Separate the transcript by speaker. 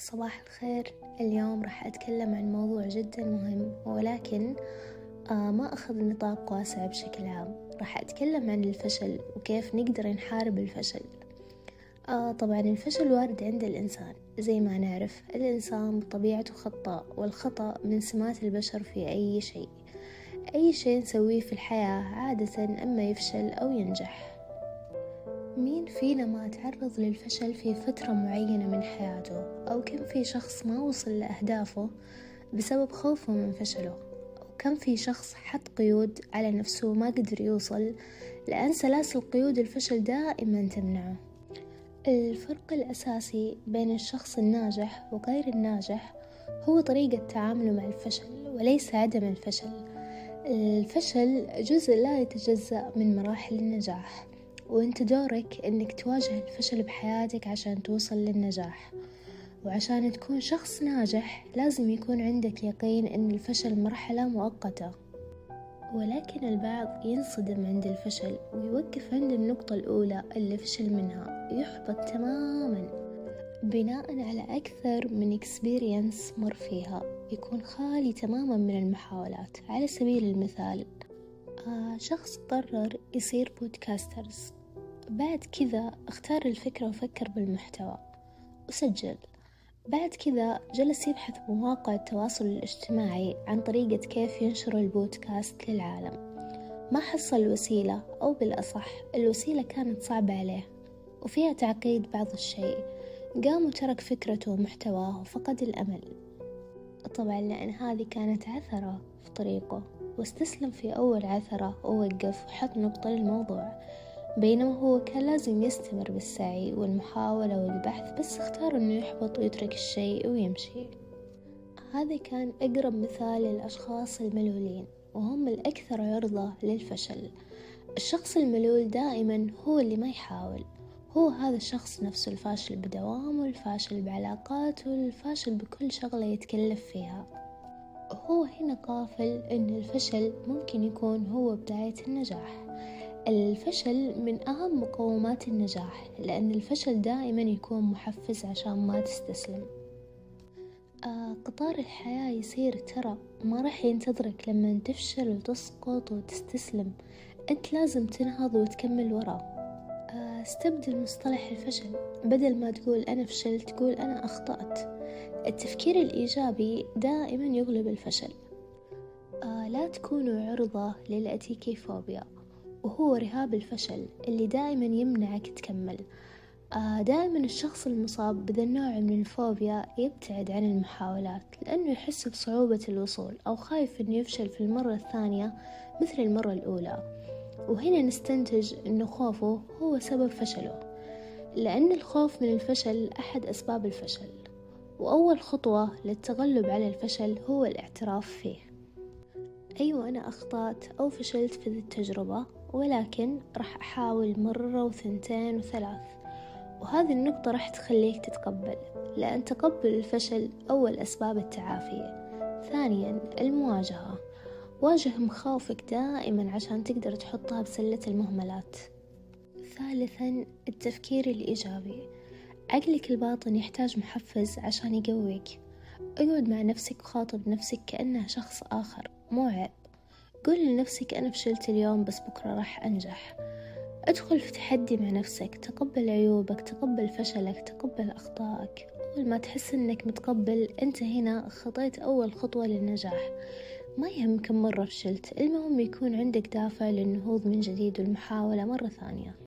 Speaker 1: صباح الخير. اليوم راح أتكلم عن موضوع جدا مهم ولكن آه ما أخذ نطاق واسع بشكل عام. راح أتكلم عن الفشل وكيف نقدر نحارب الفشل. آه طبعا الفشل وارد عند الإنسان. زي ما نعرف الإنسان بطبيعته خطاء والخطأ من سمات البشر في أي شيء. أي شيء نسويه في الحياة عادة أما يفشل أو ينجح. مين فينا ما تعرض للفشل في فترة معينة من حياته؟ أو كم في شخص ما وصل لأهدافه بسبب خوفه من فشله؟ أو كم في شخص حط قيود على نفسه وما قدر يوصل لأن سلاسل قيود الفشل دائما تمنعه؟ الفرق الأساسي بين الشخص الناجح وغير الناجح هو طريقة تعامله مع الفشل وليس عدم الفشل. الفشل جزء لا يتجزأ من مراحل النجاح. وانت دورك إنك تواجه الفشل بحياتك عشان توصل للنجاح. وعشان تكون شخص ناجح لازم يكون عندك يقين إن الفشل مرحلة مؤقتة. ولكن البعض ينصدم عند الفشل ويوقف عند النقطة الأولى اللي فشل منها يحبط تماما. بناء على أكثر من اكسبيرينس مر فيها يكون خالي تماما من المحاولات. على سبيل المثال آه شخص قرر يصير بودكاسترز بعد كذا اختار الفكرة وفكر بالمحتوى. وسجل. بعد كذا جلس يبحث بمواقع التواصل الاجتماعي عن طريقة كيف ينشر البودكاست للعالم. ما حصل الوسيلة أو بالأصح الوسيلة كانت صعبة عليه. وفيها تعقيد بعض الشيء. قام وترك فكرته ومحتواه وفقد الأمل. طبعا لأن هذه كانت عثرة في طريقه. واستسلم في أول عثرة ووقف وحط نقطة للموضوع. بينما هو كان لازم يستمر بالسعي والمحاولة والبحث بس اختار إنه يحبط ويترك الشيء ويمشي. هذا كان أقرب مثال للأشخاص الملولين وهم الأكثر عرضة للفشل. الشخص الملول دائما هو اللي ما يحاول. هو هذا الشخص نفسه الفاشل بدوامه الفاشل بعلاقاته الفاشل بكل شغلة يتكلف فيها. هو هنا قافل إن الفشل ممكن يكون هو بداية النجاح. الفشل من أهم مقومات النجاح لأن الفشل دائما يكون محفز عشان ما تستسلم. آه قطار الحياة يصير ترى ما راح ينتظرك لما تفشل وتسقط وتستسلم. أنت لازم تنهض وتكمل وراه آه استبدل مصطلح الفشل. بدل ما تقول أنا فشلت تقول أنا أخطأت. التفكير الإيجابي دائما يغلب الفشل. آه لا تكونوا عرضة للأتيكيفوبيا. وهو رهاب الفشل اللي دائما يمنعك تكمل. آه، دائما الشخص المصاب بذا النوع من الفوبيا يبتعد عن المحاولات لأنه يحس بصعوبة الوصول أو خايف أنه يفشل في المرة الثانية مثل المرة الأولى. وهنا نستنتج أنه خوفه هو سبب فشله لأن الخوف من الفشل أحد أسباب الفشل. وأول خطوة للتغلب على الفشل هو الاعتراف فيه. أيوة أنا أخطأت أو فشلت في التجربة. ولكن راح أحاول مرة وثنتين وثلاث. وهذه النقطة راح تخليك تتقبل لأن تقبل الفشل أول أسباب التعافي. ثانيا المواجهة. واجه مخاوفك دائما عشان تقدر تحطها بسلة المهملات. ثالثا التفكير الإيجابي. عقلك الباطن يحتاج محفز عشان يقويك. اقعد مع نفسك وخاطب نفسك كأنها شخص آخر مو عيب. قول لنفسك أنا فشلت اليوم بس بكرة راح أنجح. أدخل في تحدي مع نفسك تقبل عيوبك تقبل فشلك تقبل أخطائك. أول ما تحس أنك متقبل أنت هنا خطيت أول خطوة للنجاح. ما يهم كم مرة فشلت المهم يكون عندك دافع للنهوض من جديد والمحاولة مرة ثانية.